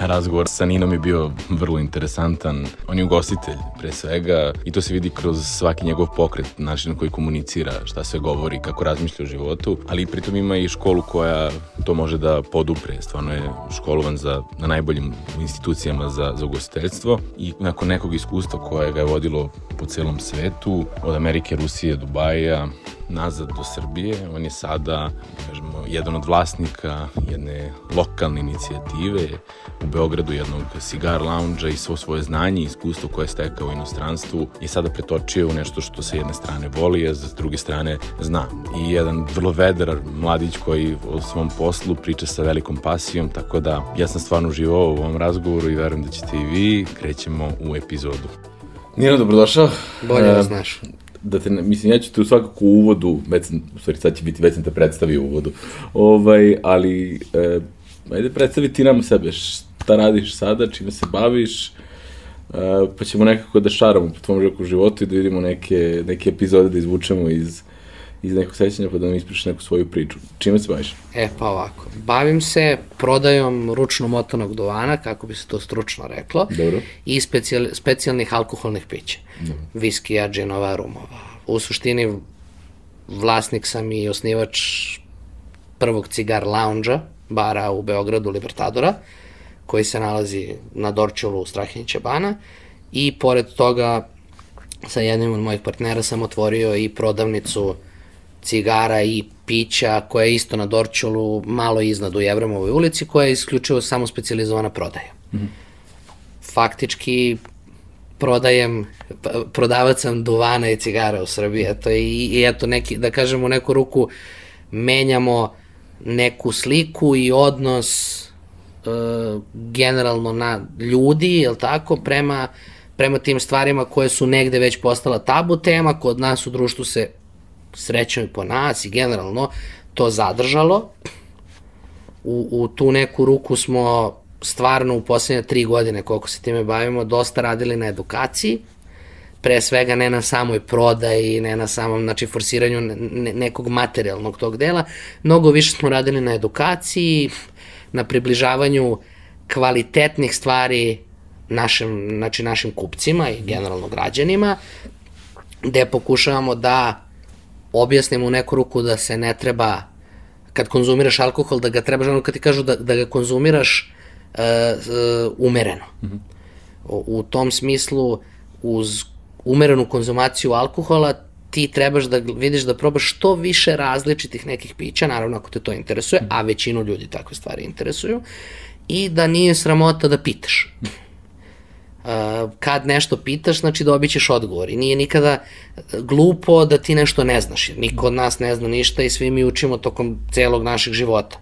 Razgovor sa Ninom je bio vrlo interesantan. On je ugostitelj, pre svega, i to se vidi kroz svaki njegov pokret, način na koji komunicira, šta se govori, kako razmišlja o životu, ali pritom ima i školu koja to može da podupre. Stvarno je školovan za, na najboljim institucijama za, za ugostiteljstvo i nakon nekog iskustva koje ga je vodilo po celom svetu, od Amerike, Rusije, Dubaja, nazad do Srbije. On je sada, kažemo, jedan od vlasnika jedne lokalne inicijative u Beogradu, jednog cigar lounge i svo svoje znanje i iskustvo koje je stekao u inostranstvu i sada pretočio u nešto što se jedne strane voli, a s druge strane zna. I jedan vrlo vedar mladić koji o svom poslu priča sa velikom pasijom, tako da ja sam stvarno uživao u ovom razgovoru i verujem da ćete i vi. Krećemo u epizodu. Nino, dobrodošao. Bolje da znaš da te, mislim, ja ću te u svakako u uvodu, već sam, u stvari sad će biti, već sam te predstavio u uvodu, ovaj, ali, e, ajde predstavi ti nam sebe, šta radiš sada, čime se baviš, e, pa ćemo nekako da šaramo po tvom životu i da vidimo neke, neke epizode da izvučemo iz, iz nekog sećanja pa da nam ispričaš neku svoju priču. Čime se baviš? E, pa ovako. Bavim se prodajom ručno motanog duvana, kako bi se to stručno reklo, Dobro. i specijal, specijalnih alkoholnih pića. Dobro. Viskija, džinova, rumova. U suštini, vlasnik sam i osnivač prvog cigar lounge bara u Beogradu Libertadora, koji se nalazi na Dorčelu u Strahinjiće bana i pored toga sa jednim od mojih partnera sam otvorio i prodavnicu cigara i pića koja je isto na Dorčulu, malo iznad u Jevremovoj ulici, koja je isključivo samo specializovana prodaja. Mm -hmm. Faktički prodajem, prodavac sam duvana i cigara u Srbiji, eto, i, i eto, neki, da kažemo, u neku ruku menjamo neku sliku i odnos e, generalno na ljudi, je tako, prema, prema tim stvarima koje su negde već postala tabu tema, kod nas u društvu se srećom i po nas i generalno to zadržalo. U, u tu neku ruku smo stvarno u poslednje tri godine koliko se time bavimo dosta radili na edukaciji, pre svega ne na samoj prodaji, ne na samom znači, forsiranju ne, nekog materijalnog tog dela, mnogo više smo radili na edukaciji, na približavanju kvalitetnih stvari našim, znači našim kupcima i generalno građanima, gde pokušavamo da objasnimo u neku ruku da se ne treba, kad konzumiraš alkohol, da ga trebaš, ono kad ti kažu da, da ga konzumiraš uh, uh, umereno. Mm -hmm. u, u tom smislu, uz umerenu konzumaciju alkohola, ti trebaš da vidiš da probaš što više različitih nekih pića, naravno ako te to interesuje, a većinu ljudi takve stvari interesuju, i da nije sramota da pitaš. Mm -hmm kad nešto pitaš, znači dobit ćeš odgovor. I nije nikada glupo da ti nešto ne znaš, niko od nas ne zna ništa i svi mi učimo tokom celog našeg života.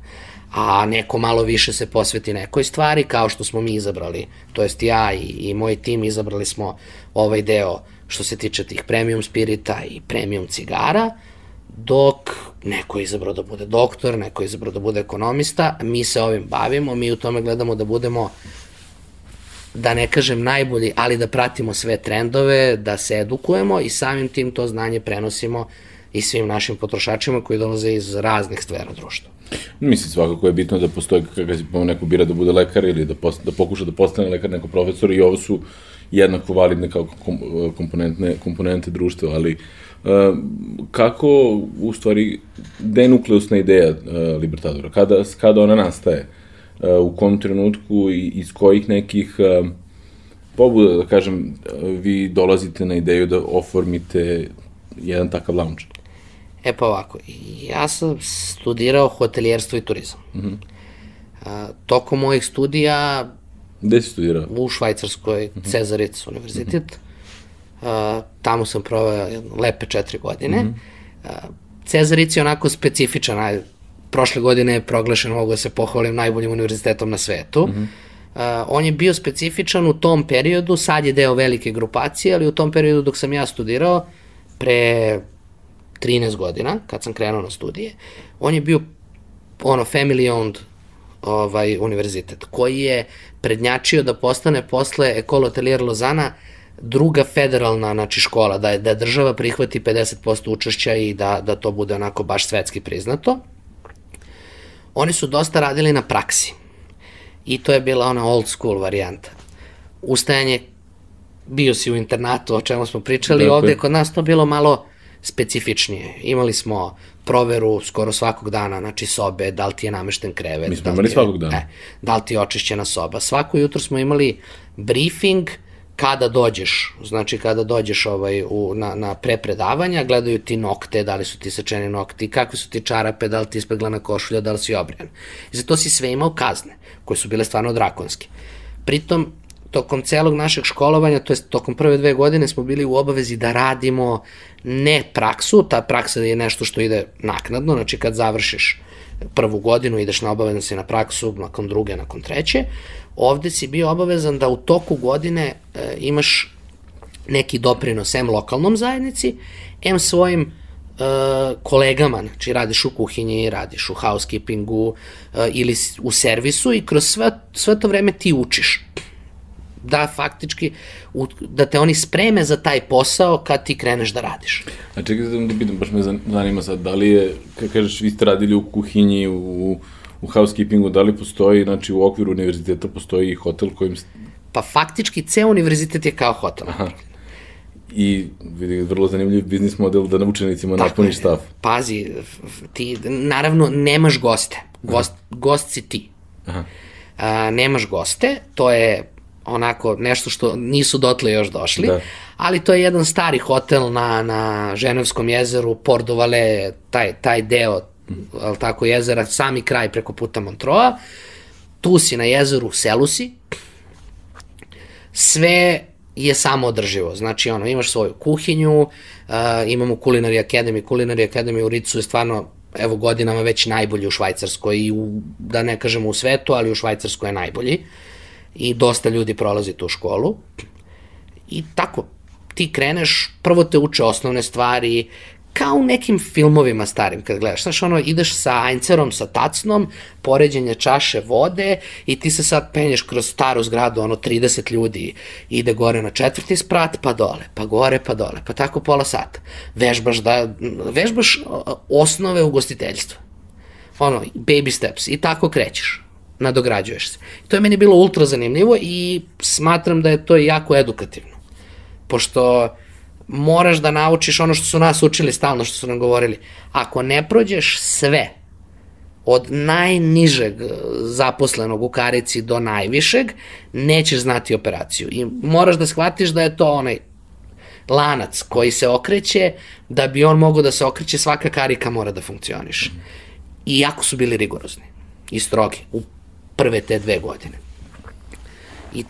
A neko malo više se posveti nekoj stvari, kao što smo mi izabrali, to jest ja i, i moj tim izabrali smo ovaj deo što se tiče tih premium spirita i premium cigara, dok neko je izabrao da bude doktor, neko je izabrao da bude ekonomista, mi se ovim bavimo, mi u tome gledamo da budemo da ne kažem najbolji, ali da pratimo sve trendove, da se edukujemo i samim tim to znanje prenosimo i svim našim potrošačima koji dolaze iz raznih stvera društva. Mislim, svakako je bitno da postoji kada neko bira da bude lekar ili da, post, da pokuša da postane lekar, neko profesor i ovo su jednako validne kao komponentne, komponente društva, ali uh, kako u stvari, gde je nukleusna ideja uh, Libertadora? Kada, kada ona nastaje? Uh, u kom trenutku i iz kojih nekih uh, pobuda, da kažem, uh, vi dolazite na ideju da oformite jedan takav lounge? E pa ovako, ja sam studirao hotelijerstvo i turizam. Mm -hmm. A, tokom mojih studija... Gde si studirao? U Švajcarskoj, mm -hmm. Cezaric univerzitet. Mm -hmm. A, tamo sam proveo lepe četiri godine. Mm -hmm. A, Cezaric je onako specifičan, prošle godine je proglašen, mogu da se pohvalim, najboljim univerzitetom na svetu. Mm -hmm. Uh, on je bio specifičan u tom periodu, sad je deo velike grupacije, ali u tom periodu dok sam ja studirao, pre 13 godina, kad sam krenuo na studije, on je bio ono family owned ovaj, univerzitet, koji je prednjačio da postane posle Ecole Hotelier Lozana druga federalna znači, škola, da, je, da država prihvati 50% učešća i da, da to bude onako baš svetski priznato. Oni su dosta radili na praksi i to je bila ona old school varijanta. Ustajanje, bio si u internatu, o čemu smo pričali, dakle. ovde kod nas to bilo malo specifičnije. Imali smo proveru skoro svakog dana, znači sobe, da li ti je namešten krevet. Mi smo da imali svakog dana. E, da li ti je očišćena soba. Svako jutro smo imali briefing kada dođeš, znači kada dođeš ovaj, u, na, na prepredavanja, gledaju ti nokte, da li su ti sečeni nokti, kakve su ti čarape, da li ti ispeglana košulja, da li si obrijan. I za to si sve imao kazne, koje su bile stvarno drakonske. Pritom, tokom celog našeg školovanja, to je tokom prve dve godine smo bili u obavezi da radimo ne praksu, ta praksa je nešto što ide naknadno, znači kad završiš prvu godinu ideš na obavezno si na praksu, nakon druge, nakon treće, ovde si bio obavezan da u toku godine e, imaš neki doprinos em lokalnom zajednici, em svojim e, kolegama, znači radiš u kuhinji, radiš u housekeepingu e, ili u servisu i kroz sve, sve to vreme ti učiš da faktički u, da te oni spreme za taj posao kad ti kreneš da radiš. A čekaj da pitam, baš me zanima sad, da li je, kad kažeš, vi ste radili u kuhinji, u, u housekeepingu, da li postoji, znači u okviru univerziteta postoji hotel kojim... Pa faktički ceo univerzitet je kao hotel. Aha. I vidi, vrlo zanimljiv biznis model da na učenicima Tako napuniš stav. Pazi, ti naravno nemaš goste. Gost, Aha. gost si ti. Aha. A, nemaš goste, to je onako nešto što nisu dotle još došli, da. ali to je jedan stari hotel na, na Ženevskom jezeru, Port Vale, taj, taj deo, ali tako, jezera, sami kraj preko puta Montroa, tu si na jezeru, selu si, sve je samo održivo. Znači, ono, imaš svoju kuhinju, uh, imamo Culinary Academy, Culinary Academy u Ricu je stvarno evo godinama već najbolji u Švajcarskoj i u, da ne kažemo u svetu, ali u Švajcarskoj je najbolji. Uh, i dosta ljudi prolazi tu školu. I tako, ti kreneš, prvo te uče osnovne stvari, kao u nekim filmovima starim kad gledaš. Znaš, ono, ideš sa ajncerom, sa tacnom, poređenje čaše vode i ti se sad penješ kroz staru zgradu, ono, 30 ljudi ide gore na četvrti sprat, pa dole, pa gore, pa dole, pa tako pola sata. Vežbaš, da, vežbaš osnove ugostiteljstva. Ono, baby steps i tako krećeš nadograđuješ se. To je meni bilo ultra zanimljivo i smatram da je to jako edukativno. Pošto moraš da naučiš ono što su nas učili stalno, što su nam govorili. Ako ne prođeš sve, od najnižeg zaposlenog u karici do najvišeg, nećeš znati operaciju. I moraš da shvatiš da je to onaj lanac koji se okreće, da bi on mogao da se okreće, svaka karika mora da funkcioniše. I jako su bili rigorozni i strogi. U prve te dve godine. I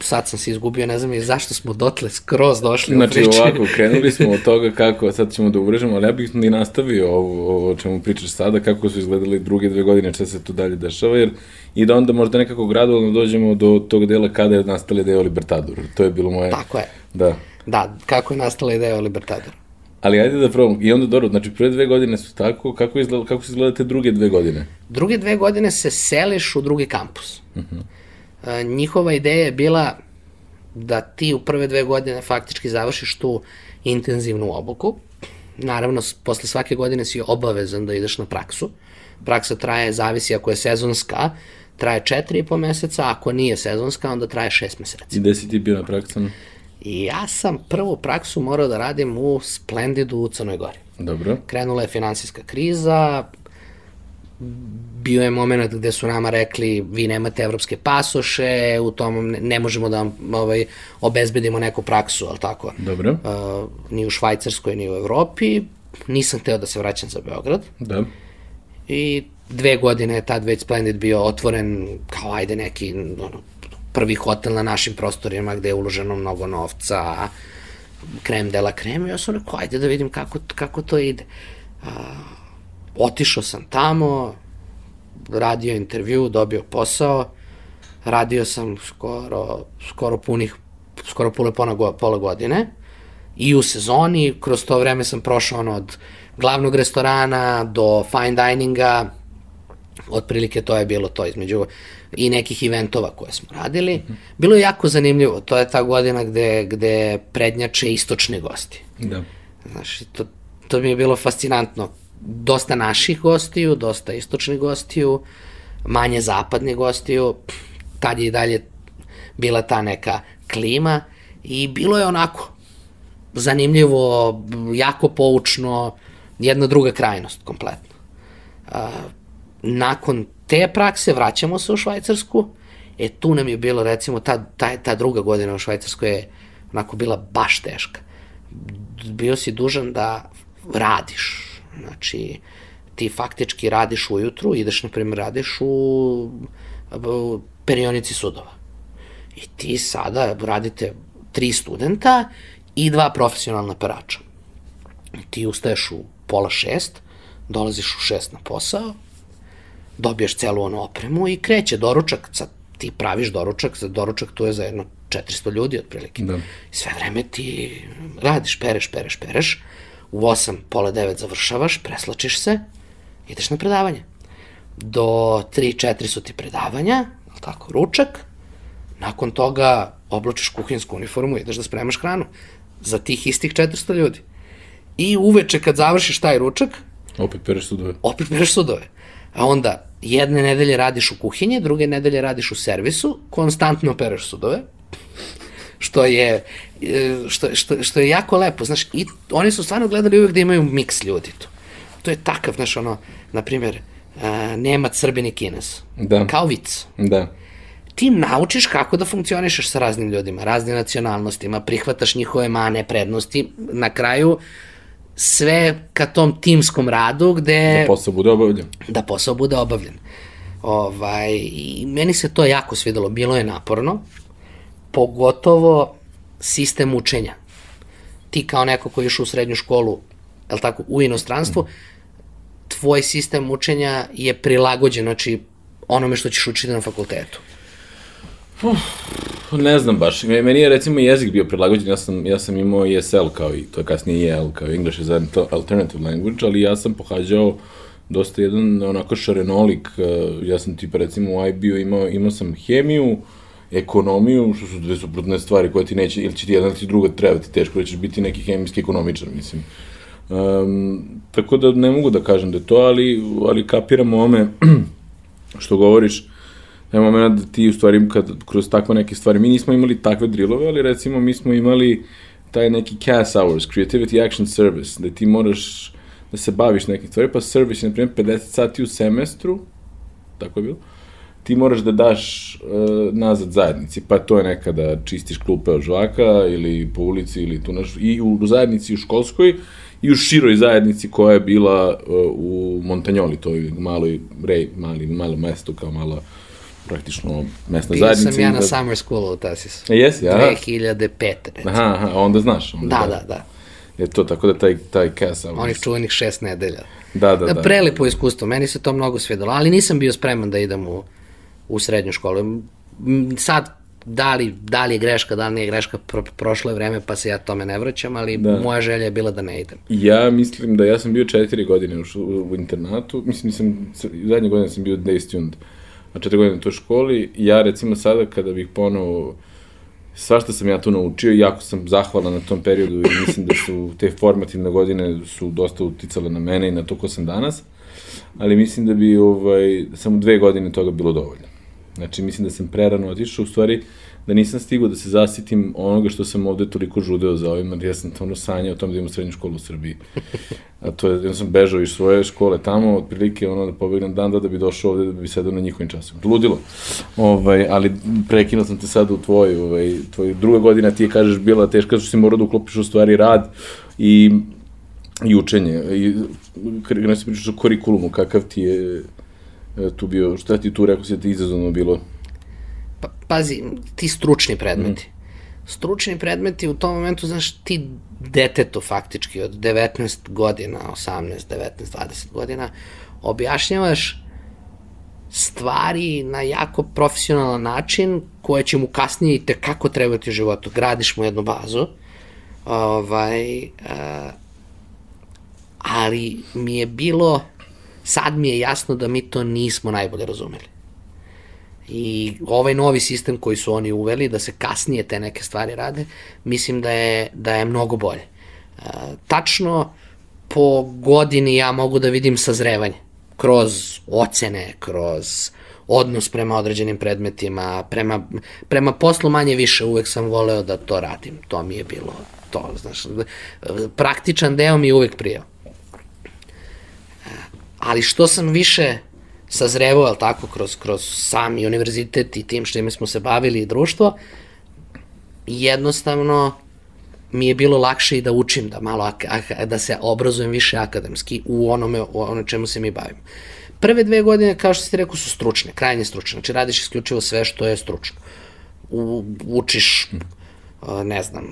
sad sam se izgubio, ne znam i zašto smo dotle skroz došli znači, u priči. Znači ovako, krenuli smo od toga kako, sad ćemo da uvrežemo, ali ja bih i nastavio ovo, ovo o čemu pričaš sada, kako su izgledali druge dve godine, šta se tu dalje dešava, jer i da onda možda nekako gradualno dođemo do tog dela kada je nastala ideja o Libertadoru. To je bilo moje... Tako je. Da. Da, kako je nastala ideja o Libertadoru. Ali ajde da probamo. I onda dobro, znači prve dve godine su tako, kako, izgleda, kako se izgleda te druge dve godine? Druge dve godine se seliš u drugi kampus. Uh -huh. e, njihova ideja je bila da ti u prve dve godine faktički završiš tu intenzivnu obuku. Naravno, posle svake godine si obavezan da ideš na praksu. Praksa traje, zavisi ako je sezonska, traje četiri i po meseca, ako nije sezonska, onda traje šest meseci. I gde si ti bio na praksama? I ja sam prvu praksu morao da radim u Splendidu u Crnoj Gori. Dobro. Krenula je finansijska kriza, bio je moment gde su nama rekli vi nemate evropske pasoše, u tom ne, ne možemo da vam ovaj, obezbedimo neku praksu, ali tako? Dobro. Uh, ni u Švajcarskoj, ni u Evropi. Nisam teo da se vraćam za Beograd. Da. I dve godine je tad već Splendid bio otvoren kao ajde neki ono, prvi hotel na našim prostorima gde je uloženo mnogo novca, krem de la krem, ja sam rekao, ajde da vidim kako, kako to ide. A, otišao sam tamo, radio intervju, dobio posao, radio sam skoro, skoro punih, skoro pune pola, pola godine i u sezoni, kroz to vreme sam prošao ono od glavnog restorana do fine dininga, Otprilike to je bilo to između i nekih eventova koje smo radili. Bilo je jako zanimljivo. To je ta godina gde, gde prednjače istočni gosti. Da. Znaš, to, to mi je bilo fascinantno. Dosta naših gostiju, dosta istočnih gostiju, manje zapadnih gostiju. Tad je i dalje bila ta neka klima i bilo je onako zanimljivo, jako poučno, jedna druga krajnost kompletno. A, nakon te prakse vraćamo se u Švajcarsku, e tu nam je bilo recimo ta, ta, ta druga godina u Švajcarskoj je onako bila baš teška. Bio si dužan da radiš, znači ti faktički radiš ujutru, ideš na primjer radiš u, perionici sudova. I ti sada radite tri studenta i dva profesionalna perača. Ti ustaješ u pola šest, dolaziš u šest na posao, dobiješ celu onu opremu i kreće doručak, sad ti praviš doručak, za doručak tu je za jedno 400 ljudi otprilike. Da. I sve vreme ti radiš, pereš, pereš, pereš, u 8, pola 9 završavaš, preslačiš se, ideš na predavanje. Do 3, 4 su ti predavanja, tako, ručak, nakon toga oblačiš kuhinsku uniformu i ideš da spremaš hranu za tih istih 400 ljudi. I uveče kad završiš taj ručak, Opet pereš sudove. opet pereš sudove. A onda jedne nedelje radiš u kuhinji, druge nedelje radiš u servisu, konstantno pereš sudove, što je, e, što, što, što je jako lepo, znaš, i oni su stvarno gledali uvek da imaju miks ljudi tu. To je takav, znaš, ono, na primjer, uh, Nemac, Srbin i Kines. Da. Kao vic. Da. Ti naučiš kako da funkcionišeš sa raznim ljudima, raznim nacionalnostima, prihvataš njihove mane, prednosti, na kraju sve ka tom timskom radu gde Da posao bude obavljen. da posao bude obavljen. Ovaj, I meni se to jako svidelo, bilo je naporno, pogotovo sistem učenja. Ti kao neko koji išao u srednju školu, je li tako, u inostranstvu, tvoj sistem učenja je prilagođen, znači, onome što ćeš učiti na fakultetu. Ne znam baš. Me- Meni je recimo jezik bio prilagođen, ja sam, ja sam imao ESL kao i, to je kasnije EL, kao English as an alternative language, ali ja sam pohađao dosta jedan onako šarenolik, uh, ja sam tipa recimo u IB-u imao, imao sam hemiju, ekonomiju, što su dve suprotne stvari koje ti neće, ili će ti jedna ili druga trebati teško, da ćeš biti neki hemijski ekonomičar, mislim. Um, tako da ne mogu da kažem da je to, ali, ali kapiram ome što govoriš, Evo momena da ti u stvari kad kroz takve neke stvari, mi nismo imali takve drillove, ali recimo mi smo imali taj neki CAS hours, Creativity Action Service, da ti moraš da se baviš nekim stvari, pa service je, na primjer, 50 sati u semestru, tako je bilo, ti moraš da daš uh, nazad zajednici, pa to je nekada čistiš klupe od žvaka ili po ulici ili tu naš, i u zajednici u školskoj i u široj zajednici koja je bila uh, u Montagnoli, toj maloj, rej, mali, malo mesto kao mala praktično mesna Bio zajednica. sam ja na da- summer school u Tasis. E, jesi, ja? 2005. recimo. Aha, aha, onda znaš. Onda Da, da, da. Je to, tako da taj, taj cas hours. Onih čuvenih šest nedelja. Da, da, da. Da, prelepo iskustvo, meni se to mnogo svidelo, ali nisam bio spreman da idem u, u srednju školu. Sad, da li, da li je greška, da li nije greška, pro, prošlo je vreme pa se ja tome ne vraćam, ali Da. da. moja želja je bila da ne idem. Ja mislim da ja sam bio četiri godine u, u internatu, mislim nisam, zadnje godine sam bio day student, a četiri godine u toj školi, ja recimo sada kada bih ponovo, svašta sam ja tu naučio jako sam zahvalan na tom periodu i mislim da su te formativne godine su dosta uticale na mene i na to ko sam danas, ali mislim da bi ovaj, samo dve godine toga bilo dovoljno. Znači, mislim da sam prerano otišao, u stvari, da nisam stigao da se zasitim onoga što sam ovde toliko žudeo za ovim, jer ja sam ono sanjao o tom da imam srednju školu u Srbiji. A to je, ja sam bežao iz svoje škole tamo, otprilike ono da pobegnem dan da, da bi došao ovde da bi sedao na njihovim časima. Ludilo. Ovaj, ali prekinuo sam te sad u tvoj, ovaj, tvoj druga godina ti je, kažeš, bila teška, što si morao da uklopiš u stvari rad i, i učenje. I, kada se pričaš o kurikulumu, kakav ti je e, tu bio, šta ti tu rekao si da ti izazovno bilo? Pa, pazi, ti stručni predmeti. Stručni predmeti u tom momentu, znaš, ti detetu faktički od 19 godina, 18, 19, 20 godina, objašnjavaš stvari na jako profesionalan način koje će mu kasnije i tekako trebati u životu. Gradiš mu jednu bazu, ovaj, uh, ali mi je bilo sad mi je jasno da mi to nismo najbolje razumeli. I ovaj novi sistem koji su oni uveli, da se kasnije te neke stvari rade, mislim da je, da je mnogo bolje. E, tačno po godini ja mogu da vidim sazrevanje. Kroz ocene, kroz odnos prema određenim predmetima, prema, prema poslu manje više uvek sam voleo da to radim. To mi je bilo to, znaš, praktičan deo mi je uvek prijao. Ali što sam više sazrevao, ali tako, kroz, kroz sami univerzitet i tim što smo se bavili i društvo, jednostavno mi je bilo lakše i da učim, da malo da se obrazujem više akademski u onome, u ono čemu se mi bavimo. Prve dve godine, kao što ste rekao, su stručne, krajnje stručne. Znači, radiš isključivo sve što je stručno. U, učiš, ne znam,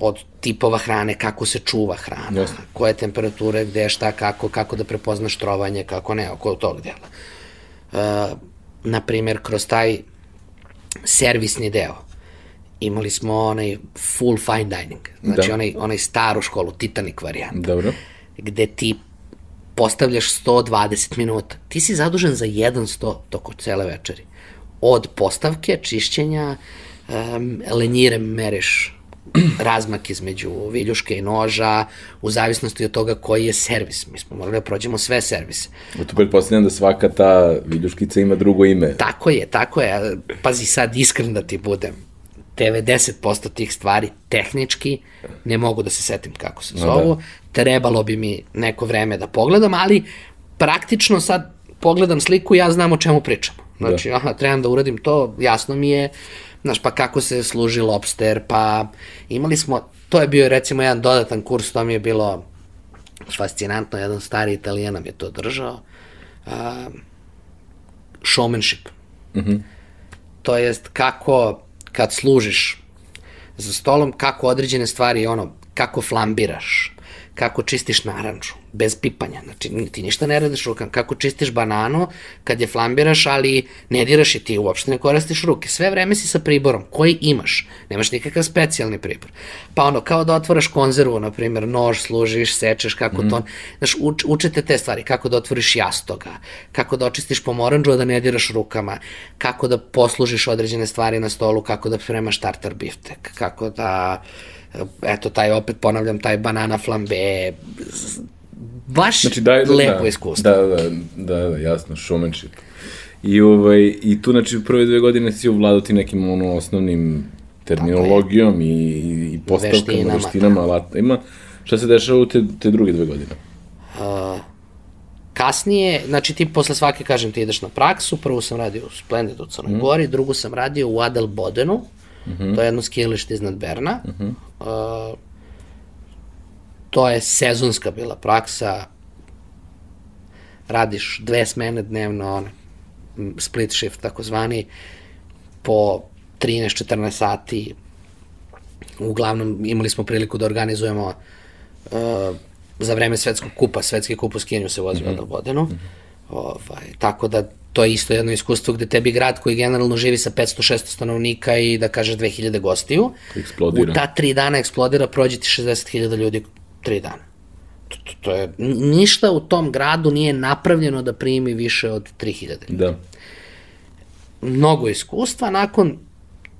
od tipova hrane, kako se čuva hrana, Jasne. koje temperature, gde, šta, kako, kako da prepoznaš trovanje, kako ne, oko tog dela. Uh, naprimer, kroz taj servisni deo, imali smo onaj full fine dining, znači da. onaj, onaj staru školu, Titanic varijanta. Dobro. Gde ti postavljaš 120 minuta. Ti si zadužen za jedan sto toko cele večeri. Od postavke, čišćenja, um, lenjire mereš razmak između viljuške i noža, u zavisnosti od toga koji je servis. Mi smo morali da prođemo sve servise. U to pretpostavljam da svaka ta viljuškica ima drugo ime. Tako je, tako je. Pazi sad, iskren da ti budem. 90% tih stvari tehnički ne mogu da se setim kako se zovu. No, da. Trebalo bi mi neko vreme da pogledam, ali praktično sad pogledam sliku i ja znam o čemu pričamo. Znači, da. aha, trebam da uradim to, jasno mi je, znaš, pa kako se služi lobster, pa imali smo, to je bio recimo jedan dodatan kurs, to mi je bilo fascinantno, jedan stari italijan nam je to držao, uh, showmanship. Mm -hmm. To jest kako kad služiš za stolom, kako određene stvari, ono, kako flambiraš, kako čistiš naranču, bez pipanja, znači ti ništa ne radiš rukama, kako čistiš bananu kad je flambiraš, ali ne diraš i ti uopšte ne koristiš ruke, sve vreme si sa priborom. Koji imaš, nemaš nikakav specijalni pribor. Pa ono, kao da otvaraš konzervu, na primjer, nož služiš, sečeš, kako mm. to, znaš, uč, učete te stvari, kako da otvoriš jastoga, kako da očistiš pomoranđu, a da ne diraš rukama, kako da poslužiš određene stvari na stolu, kako da spremaš tartar biftek, kako da eto, taj, opet ponavljam, taj banana flambe, baš znači, daj, da, lepo da, iskustvo. Da, da, da, da, jasno, showmanship. I, ovaj, I tu, znači, prve dve godine si uvladao ti nekim ono, osnovnim terminologijom i, i postavkama, veštinama, veštinama alatima. Šta se dešava u te, te druge dve godine? Uh, kasnije, znači ti posle svake, kažem, ti ideš na praksu, prvu sam radio u Splendidu u Crnoj mm. Gori, drugu sam radio u Adel Bodenu, Mm -hmm. To je jedno skijalište iznad Berna. Mm -hmm. uh, to je sezonska bila praksa. Radiš dve smene dnevno, on, split shift takozvani, po 13-14 sati. Uglavnom imali smo priliku da organizujemo uh, za vreme svetskog kupa, svetski kup u skijanju se vozio mm -hmm. od Vodenu. Mm -hmm. Ovaj, tako da to je isto jedno iskustvo gde tebi grad koji generalno živi sa 500-600 stanovnika i da kažeš 2000 gostiju, eksplodira. u ta tri dana eksplodira, prođe ti 60.000 ljudi tri dana. To, to, to je, ništa u tom gradu nije napravljeno da primi više od 3000 ljudi. Da. Mnogo iskustva, nakon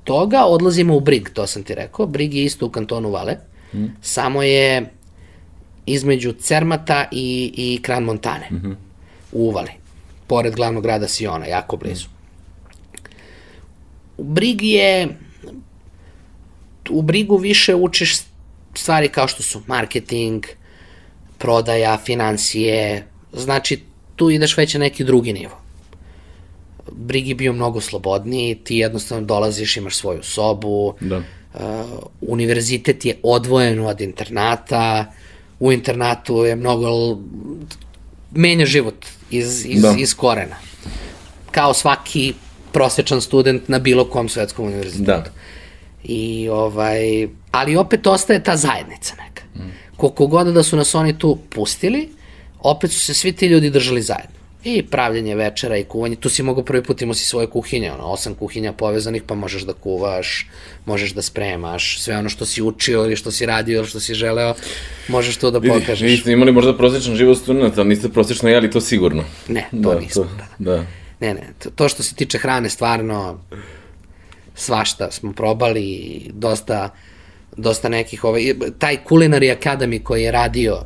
toga odlazimo u Brig, to sam ti rekao. Brig je isto u kantonu Vale, mm. samo je između Cermata i, i Kran Montane, mm -hmm. u Uvali pored glavnog grada Siona, jako blizu. U Brigi je, u Brigu više učiš stvari kao što su marketing, prodaja, financije, znači tu ideš već na neki drugi nivo. Brigi bio mnogo slobodniji, ti jednostavno dolaziš, imaš svoju sobu, da. Uh, univerzitet je odvojen od internata, u internatu je mnogo menja život iz, iz, da. iz korena. Kao svaki prosečan student na bilo kom svetskom univerzitetu. Da. I ovaj, ali opet ostaje ta zajednica neka. Mm. Koliko god da su nas oni tu pustili, opet su se svi ti ljudi držali zajedno. I pravljenje večera i kuvanje. Tu si mogu prvi put imao si svoje kuhinje, ono, osam kuhinja povezanih, pa možeš da kuvaš, možeš da spremaš, sve ono što si učio ili što si radio ili što si želeo, možeš to da Vidi, pokažeš. Vi ste imali možda prosječan život studenta, ali niste prosječno jeli, to sigurno. Ne, to da, nismo. To, da. da. Ne, ne, to, to što se tiče hrane, stvarno svašta smo probali, dosta, dosta nekih, ovaj, taj Culinary Academy koji je radio,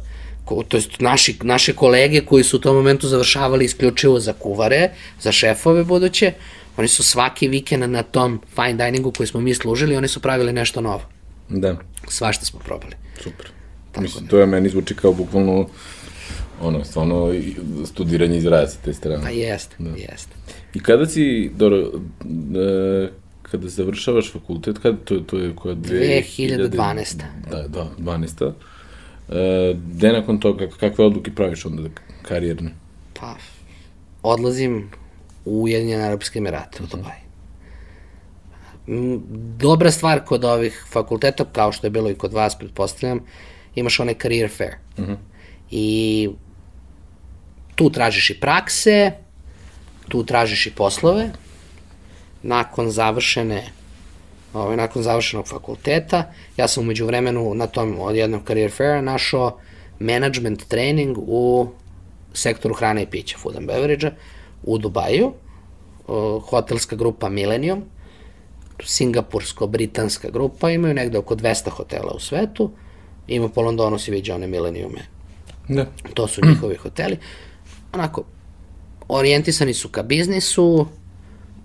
to jest naši, naše kolege koji su u tom momentu završavali isključivo za kuvare, za šefove buduće, oni su svaki vikend na tom fine diningu koji smo mi služili, oni su pravili nešto novo. Da, Svašta smo probali. super. Mislim, to je meni zvuči kao bukvalno ono, stvarno studiranje iz raja sa te strane. Pa jeste, da. jeste. I kada si, dobro, e, kada završavaš fakultet, kada to, to je koja? 2012. Da, da, 12. Gde nakon toga, kakve odluke praviš onda karijerne? Pa, odlazim u Ujedinjene Arabske Emirate, u Dubaj. M, Dobra stvar kod ovih fakulteta, kao što je bilo i kod vas, pretpostavljam, imaš onaj career fair. Uh -huh. I tu tražiš i prakse, tu tražiš i poslove, nakon završene ovaj, nakon završenog fakulteta, ja sam umeđu vremenu na tom od jednog career faira našao management training u sektoru hrane i pića, food and beverage u Dubaju, hotelska grupa Millennium, singapursko-britanska grupa, imaju negde oko 200 hotela u svetu, ima po Londonu si vidio one Millenniume. Da. To su njihovi hoteli. Onako, orijentisani su ka biznisu,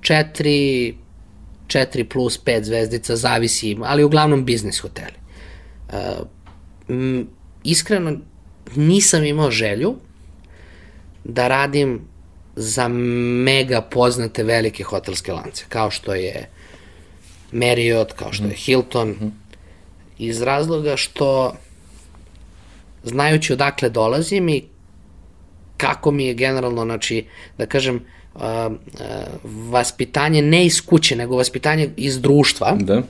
četiri, četiri plus pet zvezdica, zavisi, ali uglavnom biznis hoteli. Uh, m, iskreno, nisam imao želju da radim za mega poznate velike hotelske lance, kao što je Marriott, kao što je Hilton, iz razloga što znajući odakle dolazim i kako mi je generalno, znači, da kažem, vaspitanje ne iz kuće, nego vaspitanje iz društva, Da.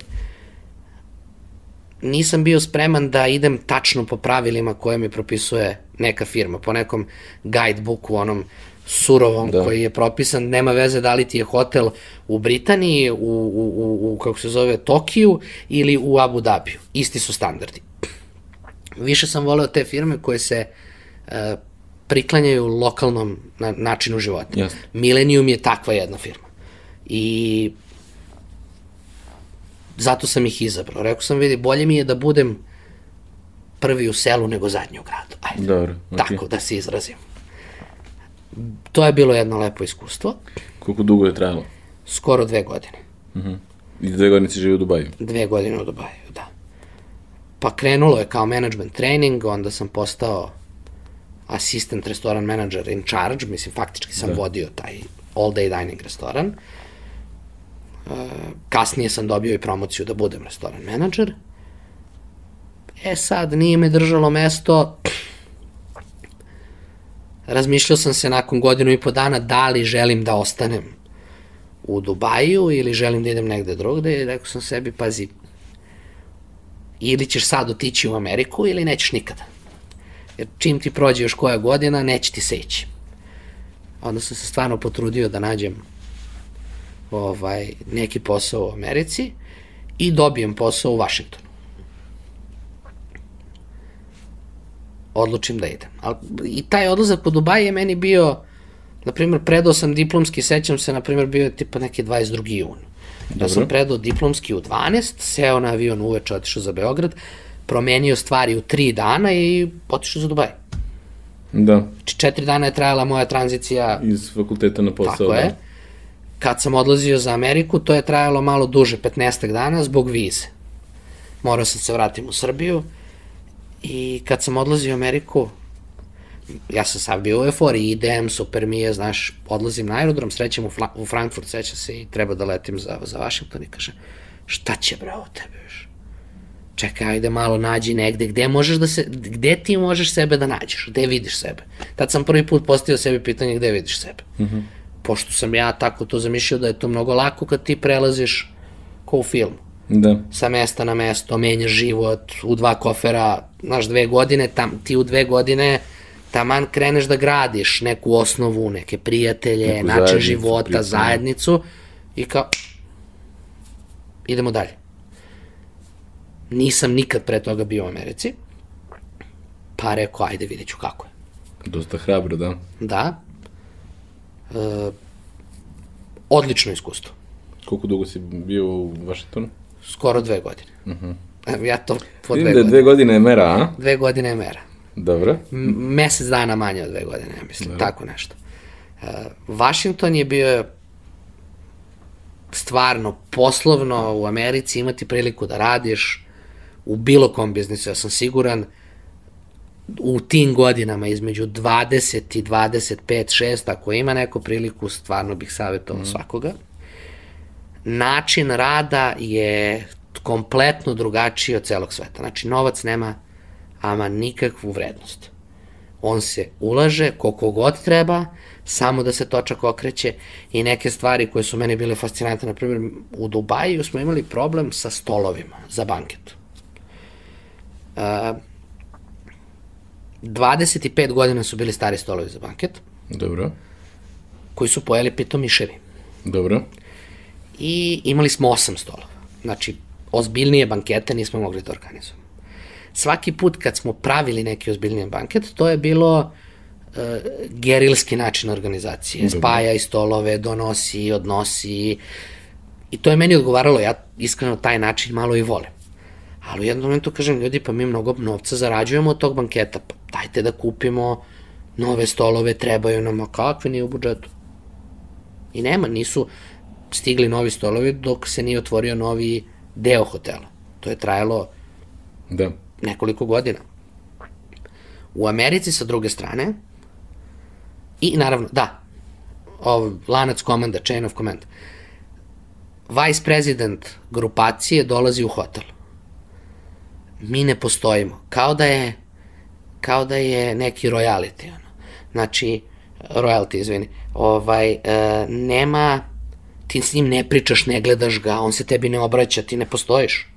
nisam bio spreman da idem tačno po pravilima koje mi propisuje neka firma, po nekom guidebooku, onom surovom Da. koji je propisan, nema veze da li ti je hotel u Britaniji, u, u, u, u kako se zove, Tokiju ili u Abu Dhabiju. Isti su standardi. Više sam voleo te firme koje se e, priklanjaju lokalnom na, načinu života. Jasno. Millennium je takva jedna firma. I zato sam ih izabrao. Rekao sam, vidi, bolje mi je da budem prvi u selu nego zadnji u gradu. Ajde, Dobro, okej. tako da se izrazim. To je bilo jedno lepo iskustvo. Koliko dugo je trajalo? Skoro dve godine. I dve godine si živio u Dubaju. Dve godine u Dubaju, da. Pa krenulo je kao management training, onda sam postao assistant restoran manager in charge, mislim, faktički sam da. vodio taj all day dining restoran. E, kasnije sam dobio i promociju da budem restoran manager. E sad, nije me držalo mesto, razmišljao sam se nakon godinu i po dana da li želim da ostanem u Dubaju ili želim da idem negde drugde i rekao sam sebi, pazi, ili ćeš sad otići u Ameriku ili nećeš nikada. Jer čim ti prođe još koja godina, neće ti se ići. Onda sam se stvarno potrudio da nađem ovaj, neki posao u Americi i dobijem posao u Vašingtonu. Odlučim da idem. Al, I taj odlazak u Dubaj je meni bio, na primjer, predao sam diplomski, sećam se, na primjer, bio je tipa neki 22. jun. Ja sam predao diplomski u 12, seo na avion uveče, otišao za Beograd, promenio stvari u 3 dana i otišao za Dubaj. Da. Znači, četiri dana je trajala moja tranzicija Iz fakulteta na posao. Tako da. je. Kad sam odlazio za Ameriku, to je trajalo malo duže, 15 dana, zbog vize. Morao sam se vratim u Srbiju i kad sam odlazio u Ameriku, ja sam sad bio u euforiji, idem, super mi je, znaš, odlazim na aerodrom, srećem u, Fla, u Frankfurt, seća se i treba da letim za, za Washington i kaže, šta će bre ovo tebe? Čekaj, ajde malo nađi negde, gde možeš da se, gde ti možeš sebe da nađeš, gde vidiš sebe? Tad sam prvi put postavio sebi pitanje gde vidiš sebe. Mm -hmm. Pošto sam ja tako to zamišljao da je to mnogo lako kad ti prelaziš ko u filmu Da. sa mesta na mesto, menjaš život u dva kofera, znaš, dve godine, tam, ti u dve godine taman kreneš da gradiš neku osnovu, neke prijatelje, Neku način zajednicu, života, pripremu. zajednicu i kao idemo dalje. Nisam nikad pre toga bio u Americi, pa rekao, ajde vidjet ću kako je. Dosta hrabro, da. Da. E, odlično iskustvo. Koliko dugo si bio u Vašingtonu? Skoro dve godine. Uh -huh. Ja to po Vidim dve da godine. dve godine je mera, a? Dve godine je mera. Dobro. M- mesec dana manje od dve godine, ja mislim, tako nešto. Uh, Washington je bio stvarno poslovno u Americi imati priliku da radiš u bilo kom biznisu, ja sam siguran u tim godinama između 20 i 25, 6, ako ima neko priliku, stvarno bih savjetovao mm. svakoga. Način rada je kompletno drugačiji od celog sveta. Znači, novac nema ama nikakvu vrednost. On se ulaže koliko god treba, samo da se točak okreće i neke stvari koje su meni bile fascinantne, na primjer u Dubaju smo imali problem sa stolovima za banket. Uh, 25 godina su bili stari stolovi za banket, Dobro. koji su pojeli pitomiševi. Dobro. I imali smo osam stolova. Znači, ozbiljnije bankete nismo mogli da organizujemo. Svaki put kad smo pravili neki ozbiljniji banket, to je bilo e, gerilski način organizacije. Spaja i stolove, donosi, odnosi. I to je meni odgovaralo, ja iskreno taj način malo i volim. Ali u jednom momentu kažem, ljudi, pa mi mnogo novca zarađujemo od tog banketa, pa dajte da kupimo nove stolove, trebaju nam, a kakve nije u budžetu? I nema, nisu stigli novi stolovi dok se nije otvorio novi deo hotela. To je trajalo Da. nekoliko godina. U Americi sa druge strane, i naravno, da, ov, lanac komanda, chain of command, vice president grupacije dolazi u hotel. Mi ne postojimo. Kao da je, kao da je neki royalty. Ono. Znači, royalty, izvini. Ovaj, e, nema, ti s njim ne pričaš, ne gledaš ga, on se tebi ne obraća, ti ne postojiš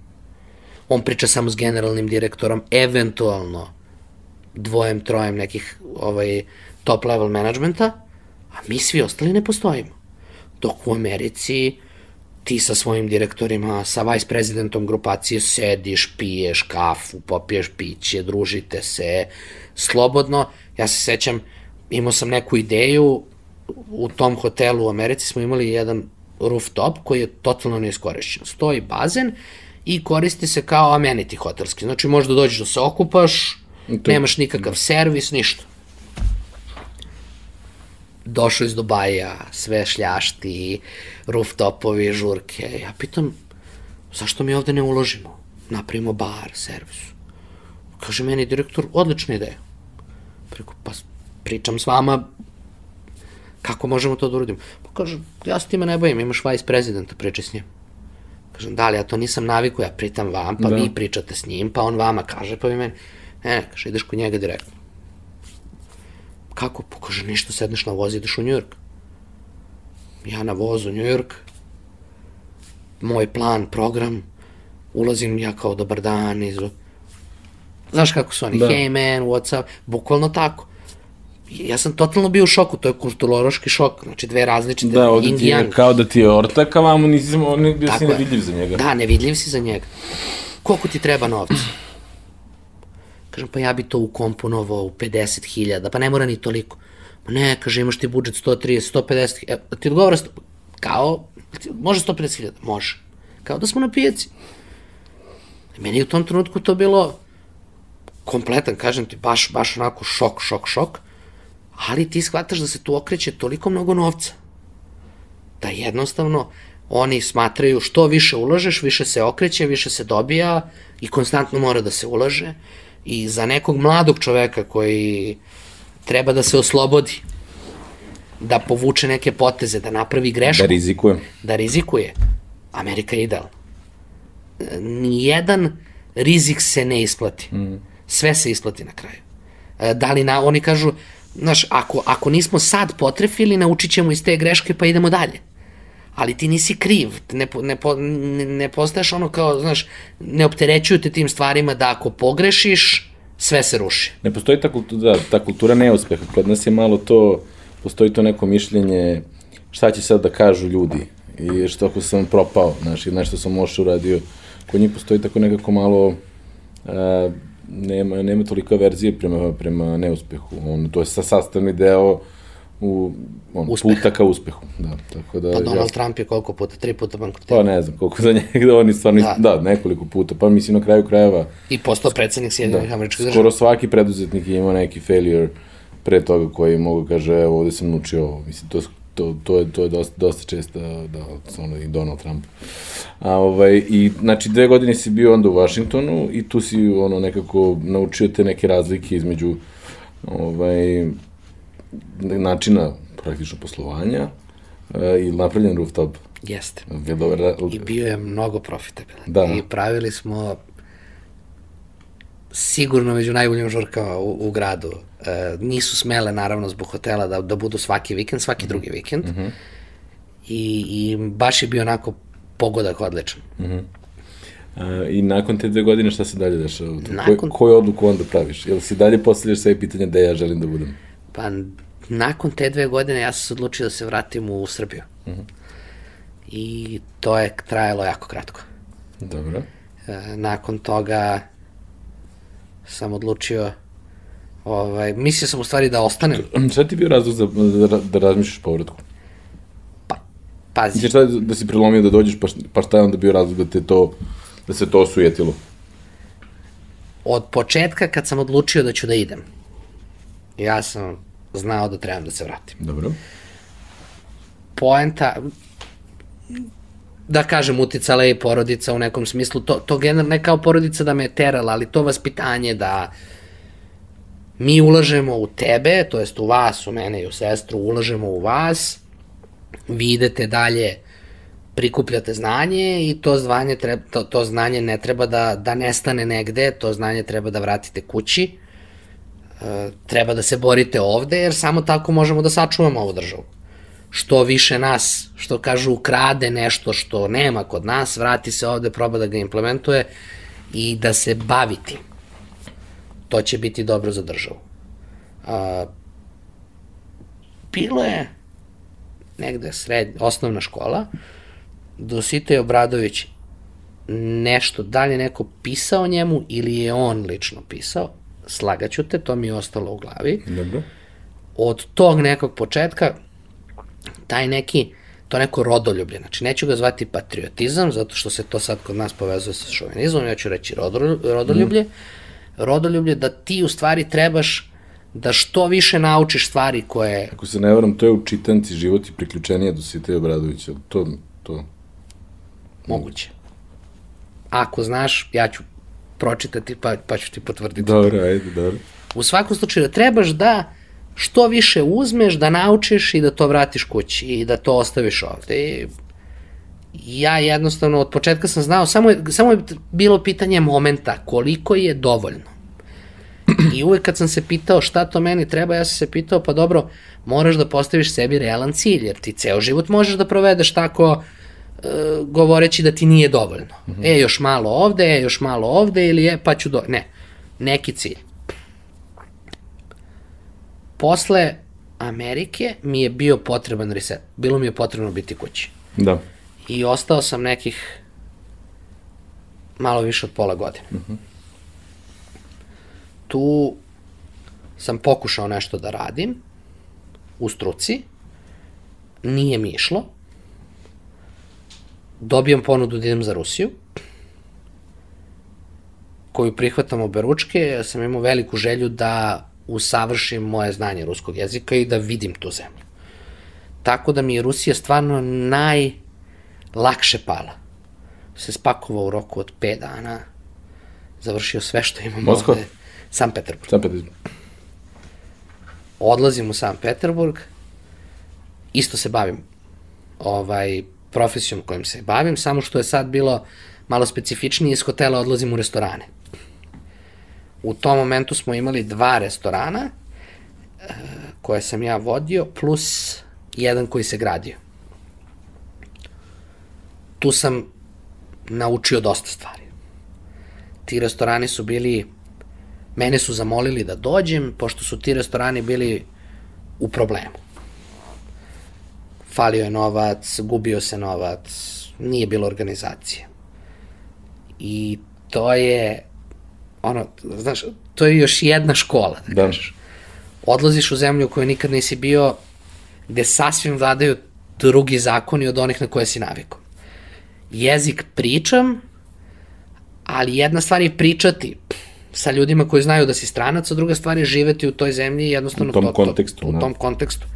on priča samo s generalnim direktorom, eventualno dvojem, trojem nekih ovaj, top level managementa, a mi svi ostali ne postojimo. Dok u Americi ti sa svojim direktorima, sa vice prezidentom grupacije sediš, piješ kafu, popiješ piće, družite se, slobodno. Ja se sećam, imao sam neku ideju, u tom hotelu u Americi smo imali jedan rooftop koji je totalno neiskorišćen. Stoji bazen i koristi se kao amenity hotelski. Znači možda dođeš da se okupaš, nemaš nikakav servis, ništa. Došao iz Dubaja, sve šljašti, rooftopovi, žurke. Ja pitam, zašto mi ovde ne uložimo? Napravimo bar, servis. Kaže meni direktor, odlična ideja. Preko, pa pričam s vama, kako možemo to da uradimo? Pa kaže, ja se time ne bojim, imaš vice prezidenta, pričaj s njim. Kažem, da li, ja to nisam naviku, ja pritam vam, pa da. vi pričate s njim, pa on vama kaže, pa vi meni. Ne, ne, kaže, ideš kod njega direktno. Kako? Pa kaže, ništa, sedneš na voz, ideš u Njujork. Ja na vozu u Njujork, moj plan, program, ulazim ja kao dobar dan, iz... Znaš kako su oni, Da. hey man, what's up, bukvalno tako. Ja sam totalno bio u šoku, to je kulturološki šok, znači dve različite, Da, ovde ti je kao da ti je ortak, a vamo nisi, on, bio si Tako je. nevidljiv za njega. Da, nevidljiv si za njega. Koliko ti treba novca? Kažem, pa ja bi to ukomponovao u 50.000, pa ne mora ni toliko. Ma ne, kaže, imaš ti budžet 130, 150, e, ti odgovara, kao, može 150.000, može. Kao da smo na pijaci. Meni je u tom trenutku to bilo kompletan, kažem ti, baš, baš onako šok, šok, šok, ali ti shvataš da se tu okreće toliko mnogo novca da jednostavno oni smatraju što više ulažeš, više se okreće, više se dobija i konstantno mora da se ulaže i za nekog mladog čoveka koji treba da se oslobodi, da povuče neke poteze, da napravi grešku, Da rizikujem. da rizikuje, Amerika je idealna. Nijedan rizik se ne isplati. Mm. Sve se isplati na kraju. E, Da li na, oni kažu, znaš, ako, ako nismo sad potrefili, naučit ćemo iz te greške pa idemo dalje. Ali ti nisi kriv, ne, ne, ne, postaješ ono kao, znaš, ne opterećuju te tim stvarima da ako pogrešiš, sve se ruši. Ne postoji ta kultura, da, ta kultura neuspeha. Kod nas je malo to, postoji to neko mišljenje šta će sad da kažu ljudi i što ako sam propao, znaš, i nešto sam loše uradio. Kod njih postoji tako nekako malo, a, nema, nema tolika verzije prema, prema neuspehu. On, to je sa sastavni deo u on, Uspeh. puta ka uspehu. Da, tako da, Pa Donald ja, Trump je koliko puta, tri puta bankrotirao. pa ne znam koliko za njega, da oni stvarno, Da. da. da, nekoliko puta, pa mislim na kraju krajeva, I postao predsednik Sjedinjenih američkih država. skoro svaki preduzetnik je imao neki failure pre toga koji mogu kaže, evo ovde sam naučio ovo, mislim, to, to, to je, to je dosta, dosta često, da, ono, i Donald Trump. A, ovaj, i, znači, dve godine si bio onda u Vašingtonu i tu si, ono, nekako naučio te neke razlike između, ovaj, načina praktično poslovanja e, i napravljen rooftop. Jeste. Je dobar, I bio je mnogo profitabilan. Da. I pravili smo sigurno među najboljim žurkama u, u gradu. E, nisu smele, naravno, zbog hotela da, da budu svaki vikend, svaki Mhm. drugi vikend. I, I baš je bio onako pogodak odličan. A, I nakon te dve godine šta se dalje dešava? Nakon... Nakon- Koj, koju odluku onda praviš? Jel si dalje postavljaš sve pitanja da ja želim da budem? Pa nakon te dve godine ja sam se odlučio da se vratim u Srbiju. I to je trajalo jako kratko. Dobro. E, nakon toga sam odlučio ovaj, mislio sam u stvari da ostanem Šta ti je bio razlog za, da, da razmišljaš povratku? pazi, Mislim šta da si prelomio da dođeš, pa, pa šta je onda bio razlog da te to, da se to osujetilo? od početka kad sam odlučio da ću da idem ja sam znao da trebam da se vratim. Dobro. poenta da kažem uticala je i porodica u nekom smislu. To, to generalno ne kao porodica da me je terala ali to vaspitanje da mi ulažemo u tebe, to jest u vas, u mene i u sestru, ulažemo u vas, vi idete dalje, prikupljate znanje i to, zvanje treba, to, to znanje ne treba da, da nestane negde, to znanje treba da vratite kući, treba da se borite ovde, jer samo tako možemo da sačuvamo ovu državu. Što više nas, što kažu, ukrade nešto što nema kod nas, vrati se ovde, proba da ga implementuje i da se bavi tim to će biti dobro za državu. A, bilo je negde sred, osnovna škola, Dositej Obradović nešto, da li je neko pisao njemu ili je on lično pisao, slagaću te, to mi je ostalo u glavi. Dobro. Od tog nekog početka, taj neki, to neko rodoljublje, znači neću ga zvati patriotizam, zato što se to sad kod nas povezuje sa šovinizmom, ja ću reći rodolju- rodoljublje, rodoljublje da ti u stvari trebaš da što više naučiš stvari koje Ako se ne varam, to je u čitanci život i priključenija do Siteja Obradovića. To, to, moguće. Ako znaš, ja ću pročitati pa, pa ću ti potvrditi. dobro, ajde, dobro. U svakom slučaju da trebaš da što više uzmeš, da naučiš i da to vratiš kući i da to ostaviš ovde. I ja jednostavno od početka sam znao, samo je, samo je bilo pitanje momenta koliko je dovoljno. I uvek kad sam se pitao šta to meni treba, ja sam se pitao, pa dobro, moraš da postaviš sebi realan cilj, jer ti ceo život možeš da provedeš tako govoreći da ti nije dovoljno. E, još malo ovde, e, još malo ovde, ili je, pa ću do... Ne, neki cilj. Posle Amerike mi je bio potreban reset. Bilo mi je potrebno biti kući. Da. I ostao sam nekih malo više od pola godine. Tu sam pokušao nešto da radim u struci, nije mi išlo, dobijam ponudu da idem za Rusiju, koju prihvatam obe ručke, ja sam imao veliku želju da usavršim moje znanje ruskog jezika i da vidim tu zemlju. Tako da mi je Rusija stvarno najlakše pala. Se spakovao u roku od 5 dana, završio sve što imam Moskva? ovde. San Petersburg. Sad pa da Odlazim u San Peterburg, isto se bavim ovaj, profesijom kojim se bavim, samo što je sad bilo malo specifičnije, iz hotela odlazim u restorane. U tom momentu smo imali dva restorana e, koje sam ja vodio, plus jedan koji se gradio. Tu sam naučio dosta stvari. Ti restorani su bili Mene su zamolili da dođem, pošto su ti restorani bili u problemu. Falio je novac, gubio se novac, nije bilo organizacije. I to je, ono, znaš, to je još jedna škola, da, Da. kažeš. Odlaziš u zemlju u kojoj nikad nisi bio, gde sasvim vladaju drugi zakoni od onih na koje si navikao. Jezik pričam, ali jedna stvar je pričati sa ljudima koji znaju da si stranac, a druga stvar je živeti u toj zemlji i jednostavno U tom to, kontekstu, to, u da. tom kontekstu.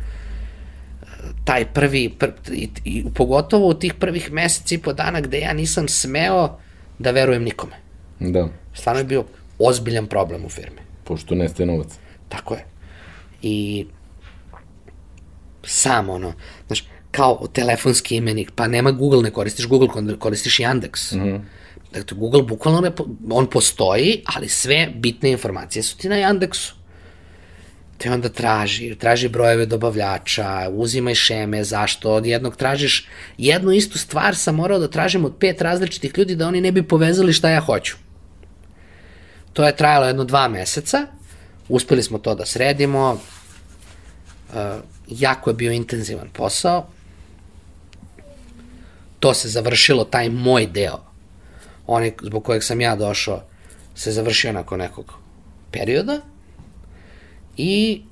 Taj prvi, pr, i, i pogotovo u tih prvih meseci i po dana gde ja nisam smeo da verujem nikome. Da, Stvarno je bio ozbiljan problem u firmi. pošto nestaje novac. Tako je. I sam ono, znaš, kao telefonski imenik, pa nema Google, ne koristiš Google, koristiš Yandex. Mm -hmm. Dakle, Google bukvalno ne, on postoji, ali sve bitne informacije su ti na Yandexu. Te onda traži, traži brojeve dobavljača, uzimaj šeme, zašto, od jednog tražiš, jednu istu stvar sam morao da tražim od pet različitih ljudi da oni ne bi povezali šta ja hoću. To je trajalo jedno dva meseca, uspeli smo to da sredimo, uh, jako je bio intenzivan posao, to se završilo, taj moj deo, onaj zbog kojeg sam ja došao, se završio nakon nekog perioda i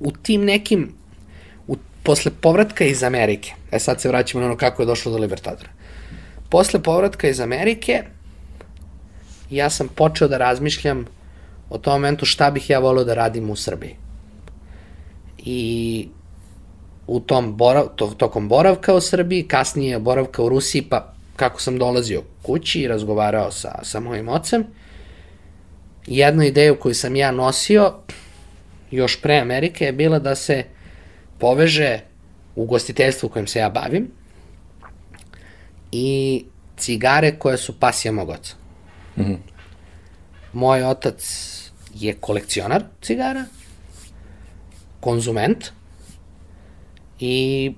u tim nekim, u, posle povratka iz Amerike, e sad se vraćamo na ono kako je došlo do Libertadora, posle povratka iz Amerike, ja sam počeo da razmišljam o tom momentu šta bih ja volio da radim u Srbiji. I u tom borav, to, tokom boravka u Srbiji, kasnije boravka u Rusiji, pa kako sam dolazio kući i razgovarao sa, sa mojim ocem, jednu ideju koju sam ja nosio još pre Amerike je bila da se poveže ugostiteljstvo u kojem se ja bavim i cigare koje su pasija mog oca. Moj otac je kolekcionar cigara, konzument i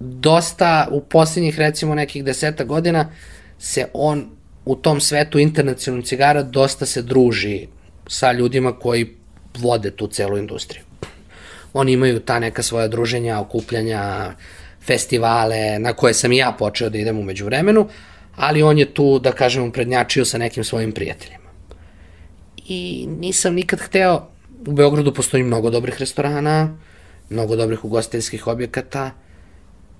dosta u posljednjih recimo nekih deseta godina se on u tom svetu internacionalnog cigara dosta se druži sa ljudima koji vode tu celu industriju. Oni imaju ta neka svoja druženja, okupljanja, festivale na koje sam i ja počeo da idem umeđu vremenu, ali on je tu, da kažemo, prednjačio sa nekim svojim prijateljima. I nisam nikad hteo, u Beogradu postoji mnogo dobrih restorana, mnogo dobrih ugostiteljskih objekata,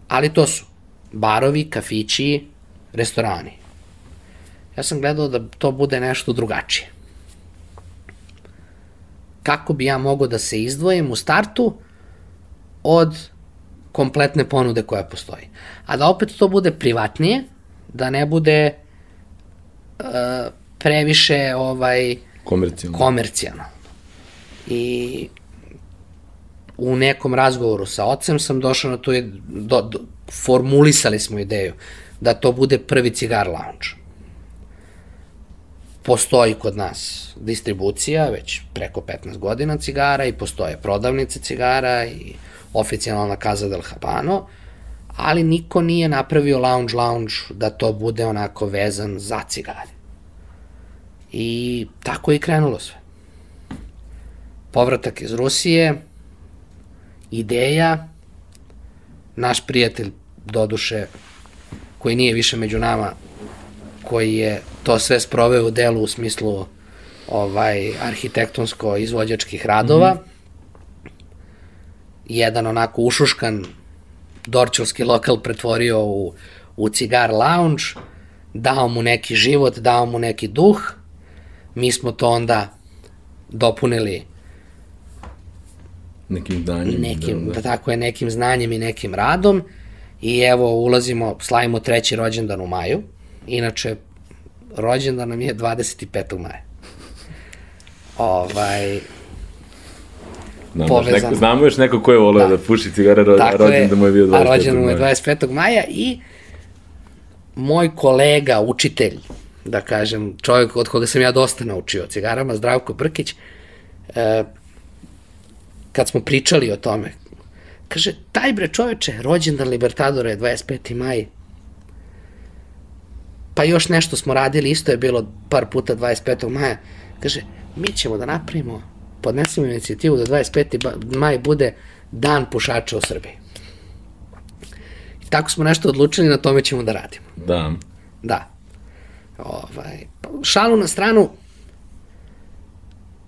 ali to su barovi, kafići, restorani. Ja sam gledao da to bude nešto drugačije. Kako bi ja mogao da se izdvojim u startu od kompletne ponude koja postoji. A da opet to bude privatnije, da ne bude uh, previše ovaj Komercijalno. komercijalno. I u nekom razgovoru sa ocem sam došao na to, do, do, formulisali smo ideju da to bude prvi cigar lounge. Postoji kod nas distribucija već preko 15 godina cigara i postoje prodavnice cigara i oficijalna Casa del Habano, ali niko nije napravio lounge lounge da to bude onako vezan za cigare. I tako je i krenulo sve. Povratak iz Rusije, ideja, naš prijatelj, doduše, koji nije više među nama, koji je to sve sproveo u delu u smislu ovaj arhitektonsko-izvođačkih radova, mm -hmm. jedan onako ušuškan dorčovski lokal pretvorio u, u cigar lounge, dao mu neki život, dao mu neki duh, mi smo to onda dopunili Nekim znanjem. nekim, da, da. tako je, nekim znanjem i nekim radom i evo ulazimo, slavimo treći rođendan u maju, inače rođendan nam je 25. maja. Ovaj, Znamo, još povezano. neko, znamo još neko ko je voleo da, da puši cigare, ro, tako rođen da mu je bio 25. a rođendan mu je maja. 25. maja i moj kolega, učitelj, da kažem, čovjek od koga sam ja dosta naučio o cigarama, Zdravko Brkić, e, kad smo pričali o tome, kaže, taj bre čoveče, rođendan Libertadora je 25. maj, pa još nešto smo radili, isto je bilo par puta 25. maja, Kaže, mi ćemo da napravimo, podnesemo inicijativu da 25. ba- maj bude dan pušača u Srbiji. I tako smo nešto odlučili, na tome ćemo da radimo. Da. Da. Ovaj, pa, šalu na stranu,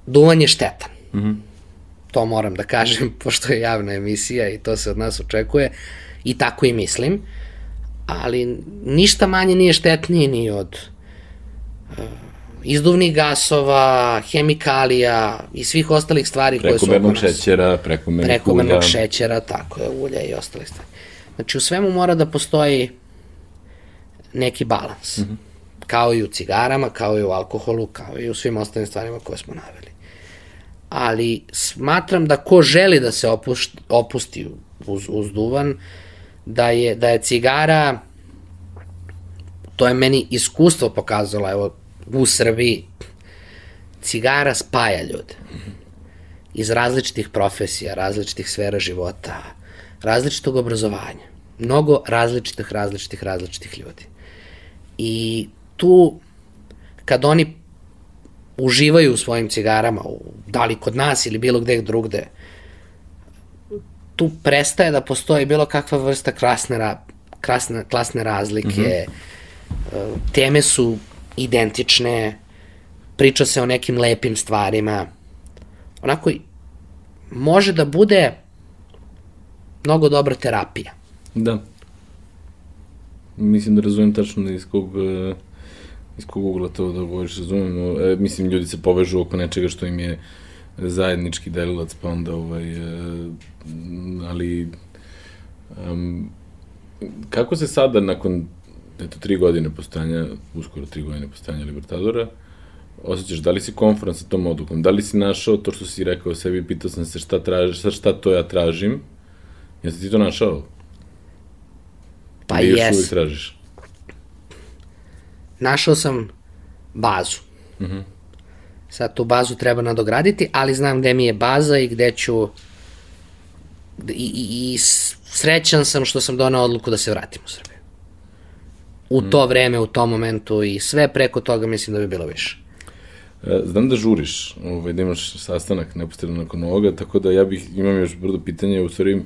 duvan je štetan. Mm -hmm. To moram da kažem, pošto je javna emisija i to se od nas očekuje. I tako i mislim. Ali ništa manje nije štetnije ni od uh, izduvnih gasova, hemikalija i svih ostalih stvari koje su oko Prekomernog nas šećera, prekomernog prekomernog ulja. šećera, tako je, ulja i ostale stvari. Znači, u svemu mora da postoji neki balans. Mm -hmm. Kao i u cigarama, kao i u alkoholu, kao i u svim ostalim stvarima koje smo naveli. Ali smatram da ko želi da se opušti, opusti uz, uz duvan, da je, da je cigara, to je meni iskustvo pokazalo, evo, u Srbiji, cigara spaja ljude iz različitih profesija, različitih sfera života, različitog obrazovanja. Mnogo različitih, različitih, različitih ljudi. I tu, kad oni uživaju u svojim cigarama, u, da li kod nas ili bilo gde drugde, tu prestaje da postoji bilo kakva vrsta krasne, ra, krasne, klasne razlike, mm -hmm. teme su identične, priča se o nekim lepim stvarima, onako može da bude mnogo dobra terapija. Da. Mislim da razumem tačno iz kog, e, iz kog ugla to da govoriš, razumemo. E, mislim, ljudi se povežu oko nečega što im je zajednički delilac, pa onda ovaj, e, ali um, kako se sada nakon eto, tri godine postojanja, uskoro tri godine postojanja Libertadora, osjećaš, da li si konforan sa tom odlukom, da li si našao to što si rekao sebi, pitao sam se šta tražiš, sad šta to ja tražim, jesi ti to našao? Pa Ili još jes. uvijek tražiš? Našao sam bazu. Mm -hmm. Sad tu bazu treba nadograditi, ali znam gde mi je baza i gde ću i, i, i srećan sam što sam donao odluku da se vratim u Srbiju. U to vreme, u tom momentu i sve preko toga mislim da bi bilo više. E, Znam da žuriš, ovaj, da imaš sastanak neposredno nakon ovoga, tako da ja bih, imam još brdo pitanje, u stvari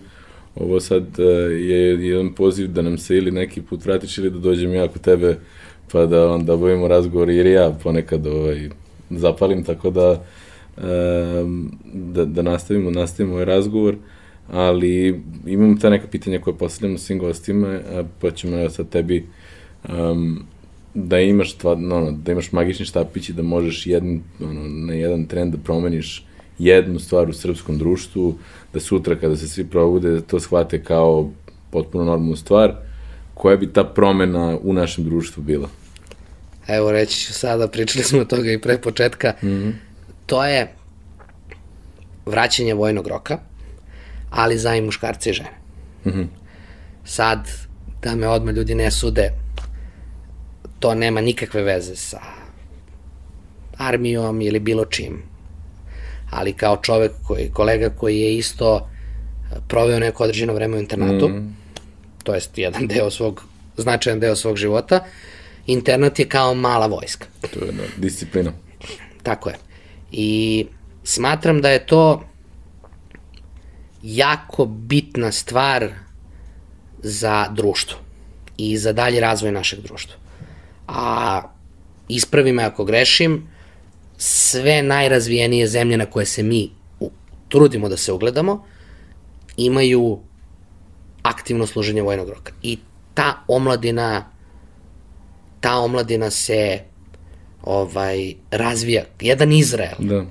ovo sad e, je jedan poziv da nam se ili neki put vratiš ili da dođem ja kod tebe pa da onda obavimo razgovor jer ja ponekad ovaj, zapalim, tako da, e, da, da nastavimo, nastavimo ovaj razgovor, ali imam ta neka pitanja koje postavljamo svim gostima, a, pa ćemo ja sad tebi um, da imaš stvarno, ono, da imaš magični štapić i da možeš jedan, ono, na jedan tren da promeniš jednu stvar u srpskom društvu, da sutra kada se svi probude, da to shvate kao potpuno normalnu stvar, koja bi ta promena u našem društvu bila? Evo reći ću sada, pričali smo o toga i pre početka, mm -hmm. to je vraćanje vojnog roka, ali za i muškarce i žene. Mm -hmm. Sad, da me odmah ljudi ne sude, to nema nikakve veze sa armijom ili bilo čim. Ali kao čovek, koji, kolega koji je isto proveo neko određeno vreme u internatu, mm. to jest jedan deo svog, značajan deo svog života, internat je kao mala vojska. To je da, disciplina. Tako je. I smatram da je to jako bitna stvar za društvo i za dalji razvoj našeg društva. A ispravi me ako grešim, sve najrazvijenije zemlje na koje se mi trudimo da se ugledamo, imaju aktivno služenje vojnog roka. I ta omladina ta omladina se ovaj razvija. Jedan Izrael. Da.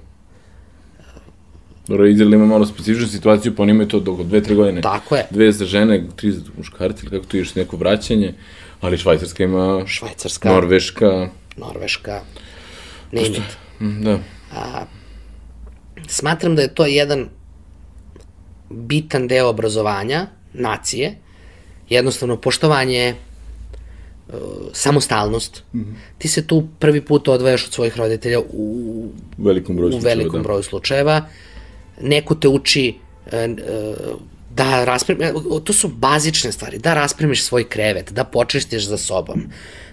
Dobro, Izrael ima malo specifičnu situaciju, pa oni imaju to dok dve, tri godine. Tako je. Dve za žene, tri za muškarci, ili kako tu ideš neko vraćanje, ali Švajcarska ima... Švajcarska. Norveška. Norveška. Name it. Da. A, smatram da je to jedan bitan deo obrazovanja nacije, jednostavno poštovanje, uh, samostalnost. Mm -hmm. Ti se tu prvi put odvajaš od svojih roditelja u, velikom broju u slučajeva. velikom da. broju slučajeva. Neko te uči uh, uh, da raspremiš, to su bazične stvari, da raspremiš svoj krevet, da počistiš za sobom,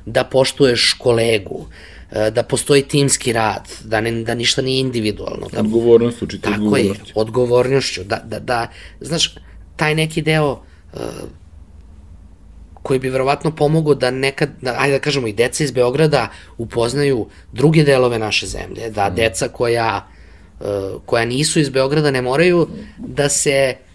da poštuješ kolegu, e, da postoji timski rad, da, ne, da ništa nije individualno. Da, Odgovornost, učite tako odgovornost. je, odgovornošću. Da, da, da, znaš, taj neki deo uh, koji bi verovatno pomogao da nekad, da, ajde da kažemo i deca iz Beograda upoznaju druge delove naše zemlje, da deca koja, uh, koja nisu iz Beograda ne moraju da se uh,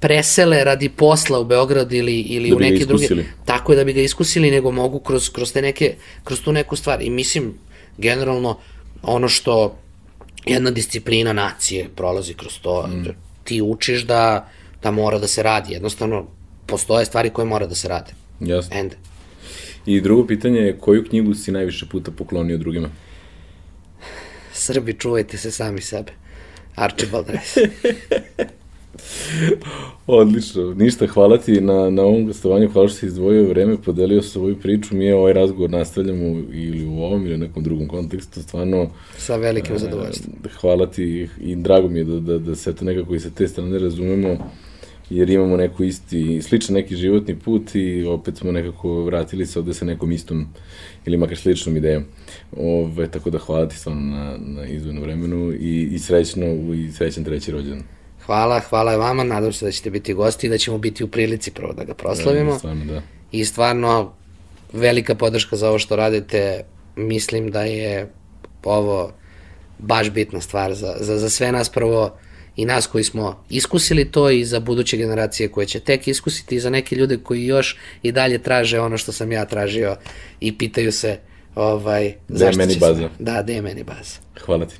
presele radi posla u Beograd ili, ili Da u neke druge tako je da bi ga iskusili nego mogu kroz, kroz te neke kroz tu neku stvar. I mislim generalno ono što jedna disciplina nacije prolazi kroz to mm. ti učiš da da mora da se radi. Jednostavno postoje stvari koje mora da se rade Jasno. end I drugo pitanje je koju knjigu si najviše puta poklonio drugima? Srbi čuvajte se sami sebe Archibald Rice Odlično. Ništa, hvala ti na, na ovom gostovanju, hvala što si izdvojio vreme, podelio svoju priču. Mi ovaj razgovor nastavljamo ili u ovom ili u nekom drugom kontekstu. Stvarno, sa velikim zadovoljstvom e, hvala ti i drago mi je da, da, da se to nekako i sa te strane razumemo, jer imamo neku isti, sličan neki životni put i opet smo nekako vratili se ovde sa nekom istom ili makar sličnom idejom. Ove, tako da hvala ti stvarno na, na izdvojenom vremenu i, i srećno i srećan treći rođendan. hvala, hvala vama nadam se da ćete biti gosti i da ćemo biti u prilici prvo da ga proslavimo Stvarno, da. i stvarno velika podrška za ovo što radite. Mislim da je ovo baš bitna stvar za, za, za sve nas prvo i nas koji smo iskusili to i za buduće generacije koje će tek iskusiti i za neke ljude koji još i dalje traže ono što sam ja tražio i pitaju se ovaj, je zašto meni će baza? Se, da, gde je meni baza. Hvala ti.